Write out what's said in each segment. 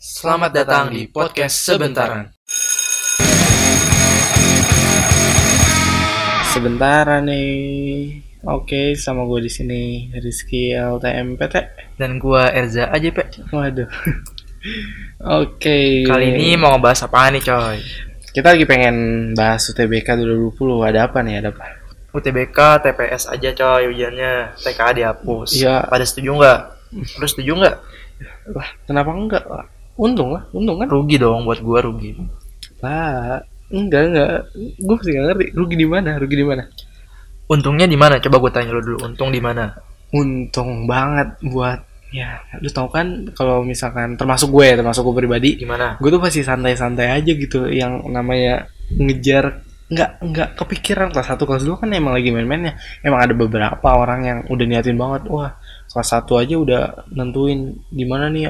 Selamat datang di podcast Sebentaran. Sebentar nih. Oke, sama gue di sini Rizky LTMPT. Dan gua Erza aja, Pak. Waduh. Oke. Kali ini mau ngebahas apa nih, coy? kita lagi pengen bahas UTBK 2020. Ada apa nih? Ada apa? UTBK, TPS aja, coy, ujiannya. TKA dihapus. Iya. Pada setuju nggak? Lu setuju nggak? Lah, kenapa enggak? Lah, Untung lah, untung kan? Rugi dong buat gua rugi. Lah, enggak enggak. Gue masih nggak ngerti. Rugi di mana? Rugi di mana? Untungnya di mana? Coba gue tanya lu dulu. Untung di mana? Untung banget buat ya, lu tau kan kalau misalkan termasuk gue, termasuk gue pribadi, Gimana? gue tuh pasti santai-santai aja gitu yang namanya ngejar nggak nggak kepikiran. Kelas satu kelas dua kan emang lagi main-mainnya. Emang ada beberapa orang yang udah niatin banget wah kelas satu aja udah nentuin di mana nih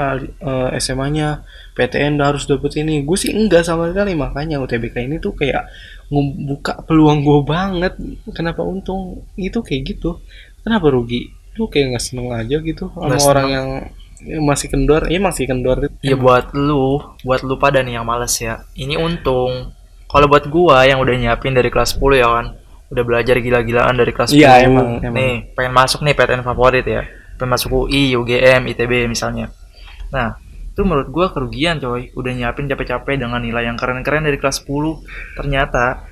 SMA-nya PTN udah harus dapet ini. Gue sih enggak sama sekali. Makanya UTBK ini tuh kayak ngebuka peluang gue banget. Kenapa untung? Itu kayak gitu. Kenapa rugi? Lu kayak nggak seneng aja gitu sama Nggak orang seneng. yang masih kendor. Iya masih kendor. Ya buat lu, buat lu pada nih yang males ya. Ini untung. Kalau buat gua yang udah nyiapin dari kelas 10 ya kan. Udah belajar gila-gilaan dari kelas 10. Iya, emang, emang. Nih, pengen masuk nih PTN favorit ya. Pengen masuk UI, UGM, ITB misalnya. Nah, itu menurut gua kerugian coy. Udah nyiapin capek-capek dengan nilai yang keren-keren dari kelas 10. Ternyata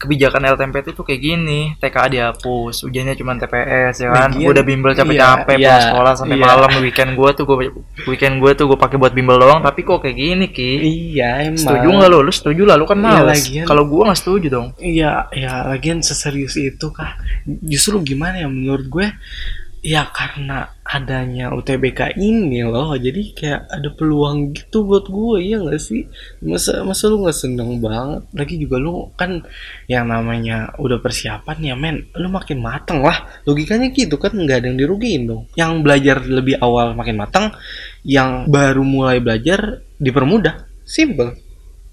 kebijakan LTMPT itu kayak gini, TKA dihapus, ujiannya cuma TPS ya kan. Lagian, Gua udah bimbel capek-capek iya, pulang iya, sekolah sampai iya. malam weekend gua tuh gua weekend gua tuh gua pakai buat bimbel doang tapi kok kayak gini ki iya emang setuju nggak lo lu setuju lah lu kan Iya, males lagian. kalau gua nggak setuju dong Iya, ya lagian seserius itu kah? Justru gimana ya menurut gue? Ya karena adanya UTBK ini loh, jadi kayak ada peluang gitu buat gue, iya gak sih? Masa masa lu nggak seneng banget? Lagi juga lu kan yang namanya udah persiapan ya men, lu makin mateng lah. Logikanya gitu kan nggak ada yang dirugiin dong. Yang belajar lebih awal makin mateng, yang baru mulai belajar dipermudah. Simple.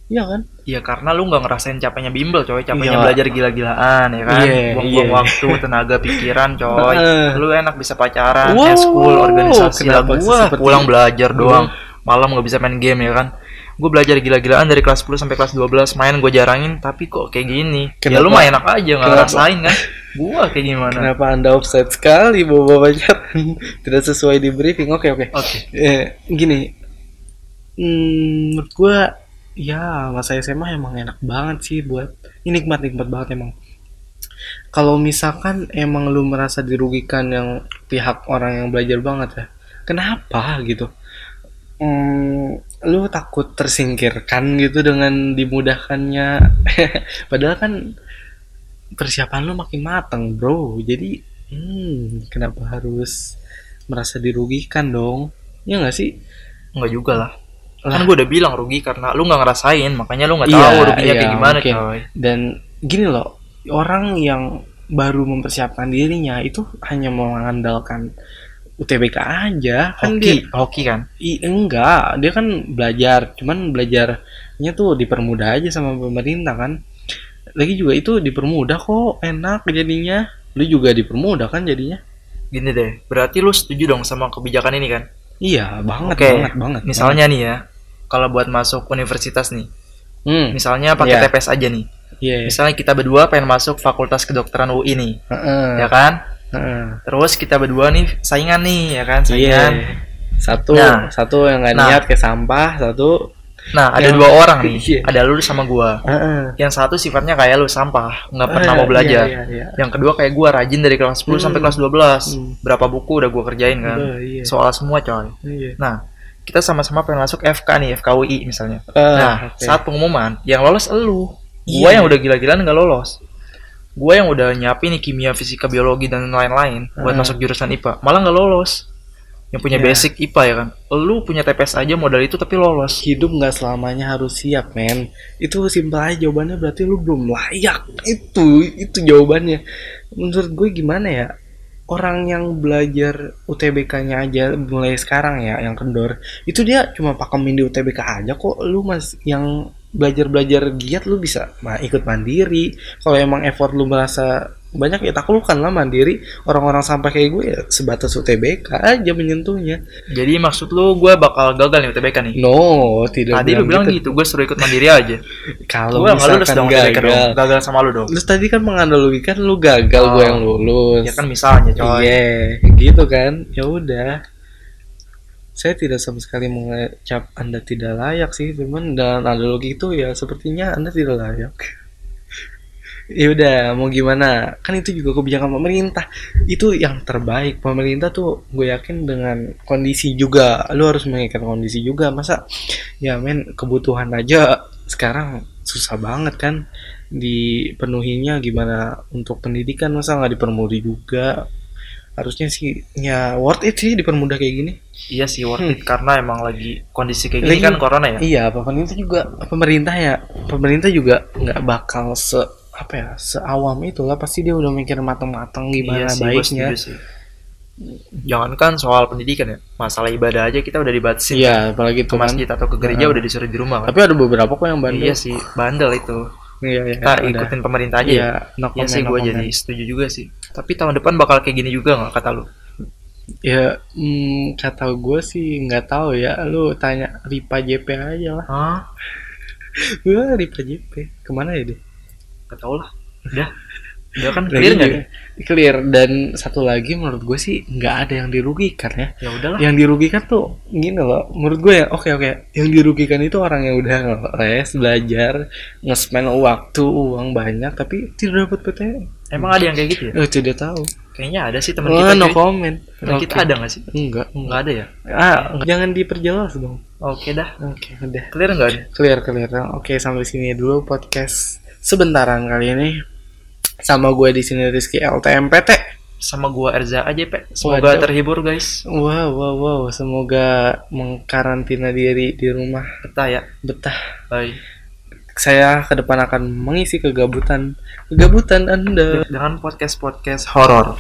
Iya kan? Iya karena lu nggak ngerasain capeknya bimbel coy. Capeknya Iya. belajar gila-gilaan ya kan? Iya, buang-buang iya. waktu tenaga pikiran coy. Lu enak bisa pacaran Wow, school organisasi lah gua pulang belajar doang. Malam nggak bisa main game ya kan? Gue belajar gila-gilaan dari kelas 10 sampai kelas 12 main gue jarangin tapi kok kayak gini? Ya Kenapa? lu mah enak aja nggak ngerasain kan? Gua kayak gimana? Kenapa anda offside sekali bawa pacaran? Tidak sesuai di briefing? Oke oke. oke. Eh, gini, hmm, menurut gua ya masa SMA emang enak banget sih buat ini nikmat nikmat banget emang. Kalau misalkan emang lu merasa dirugikan yang pihak orang yang belajar banget ya, kenapa gitu? Hmm, lu takut tersingkirkan gitu dengan dimudahkannya. Padahal kan persiapan lu makin matang, bro. Jadi, hmm, kenapa harus merasa dirugikan dong? Ya nggak sih? nggak juga lah Lah. kan gue udah bilang rugi karena lu nggak ngerasain makanya lu nggak Iya, tahu ruginya iya, kayak gimana mungkin. coy. Dan gini loh, orang yang baru mempersiapkan dirinya itu hanya mengandalkan UTBK aja kan hoki dia hoki kan? I, enggak dia kan belajar cuman belajarnya tuh dipermudah aja sama pemerintah kan. Lagi juga itu dipermudah kok enak jadinya. Lu juga dipermudah kan jadinya. Gini deh berarti lu setuju dong sama kebijakan ini kan? Iya banget Oke, banget banget misalnya nih ya kalau buat masuk universitas nih hmm misalnya pakai Iya. TPS aja nih iya misalnya kita berdua pengen masuk fakultas kedokteran UI nih Heeh, ya kan heeh. terus kita berdua nih saingan nih ya kan Iya. saingan Satu, Nah. satu yang nggak Nah. niat ke sampah, satu. nah ada Yang- dua orang nih Iya. ada lu sama gua Heeh. yang satu sifatnya kayak lu sampah nggak pernah Eh, mau belajar Iya, iya, iya. yang kedua kayak gua rajin dari kelas 10 sampai Hmm. kelas 12 Hmm. berapa buku udah gua kerjain kan iya. soal semua coy Iya. nah kita sama-sama pengen masuk FK nih FKUI misalnya. Ah, nah oke. saat pengumuman yang lolos elu. Gua Iya. yang udah gila-gilaan nggak lolos. Gua yang udah nyiapin nih kimia fisika biologi dan lain-lain buat Ah. masuk jurusan IPA malah nggak lolos. Yang punya Ya. basic IPA ya kan lu punya TPS aja modal itu tapi lolos. Hidup nggak selamanya harus siap men. Itu simpel aja jawabannya berarti lu belum layak. Itu itu jawabannya. Menurut gue gimana ya orang yang belajar UTBK-nya aja mulai sekarang ya yang kendor itu dia cuma pakemin di UTBK aja kok. Lu mas yang belajar belajar giat lu bisa ikut mandiri. Kalau emang effort lu merasa banyak ya taklukan lah mandiri orang-orang sampah kayak gue ya sebatas UTBK aja menyentuhnya Jadi maksud lu gue bakal gagal nih UTBK nih. no tidak Tadi lu bilang gitu, gue suruh ikut mandiri aja. kalau Gue nggak lulus misalkan dong UTBK gagal dong. Gagal sama lu dong. Terus tadi kan menganalogikan lu gagal Oh. gue yang lulus Ya kan misalnya coy. Iya, gitu kan. Ya udah. Saya tidak sama sekali mengecap Anda tidak layak sih, cuman dengan analogi itu ya sepertinya Anda tidak layak. Ya udah, mau gimana? Kan itu juga kebijakan pemerintah. Itu yang terbaik. Pemerintah tuh gue yakin dengan kondisi juga, lu harus mengikat kondisi juga. Masa ya men kebutuhan aja sekarang susah banget kan dipenuhinya gimana untuk pendidikan masa nggak dipermudah juga harusnya sih ya worth it sih dipermudah kayak gini Iya sih worth Hmm. it karena emang lagi kondisi kayak gini Lagi- kan corona ya. iya pemerintah juga pemerintah ya pemerintah juga nggak bakal se apa ya seawam itulah pasti dia udah mikir matang-matang gimana iya sih, baiknya sih. Jangankan soal pendidikan ya, masalah ibadah aja kita udah dibatasin. iya apalagi Ke tuh kan masjid atau ke gereja Nah. udah disuruh di rumah kan. tapi ada beberapa kok yang bandel Iya sih, bandel itu. iya, iya, Kita udah. ikutin pemerintah aja iya ya. no Iya comment, sih no gue jadi setuju juga sih. Tapi tahun depan bakal kayak gini juga nggak kata lu? ya hmm, kata gue sih nggak tahu ya lu tanya Ripa JP aja lah Hah? Wah, Ripa JP ke mana ya deh Gak tau lah. Udah. Udah kan clear nggak clear dan satu lagi menurut gue sih nggak ada yang dirugikan ya Ya udahlah. yang dirugikan tuh gini loh menurut gue ya oke oke yang dirugikan itu orang yang udah ngeles belajar nge-spend waktu uang banyak tapi tidak dapat PTN Emang ada yang kayak gitu ya? eh tidak tahu Kayaknya ada sih teman kita. no cuy. comment Teman kita Oke. ada nggak sih? enggak Nggak enggak ada ya? ah jangan diperjelas dong Oke dah. oke udah Clear nggak clear clear oke sampai sini dulu podcast sebentaran kali ini sama gue di sini Rizky LTMPT Sama gua Erza aja, Pe. Semoga Waduh. terhibur, guys. wow wow wow semoga mengkarantina diri di rumah Betah ya. betah Bye. saya ke depan akan mengisi kegabutan kegabutan Anda. Dengan podcast-podcast horor.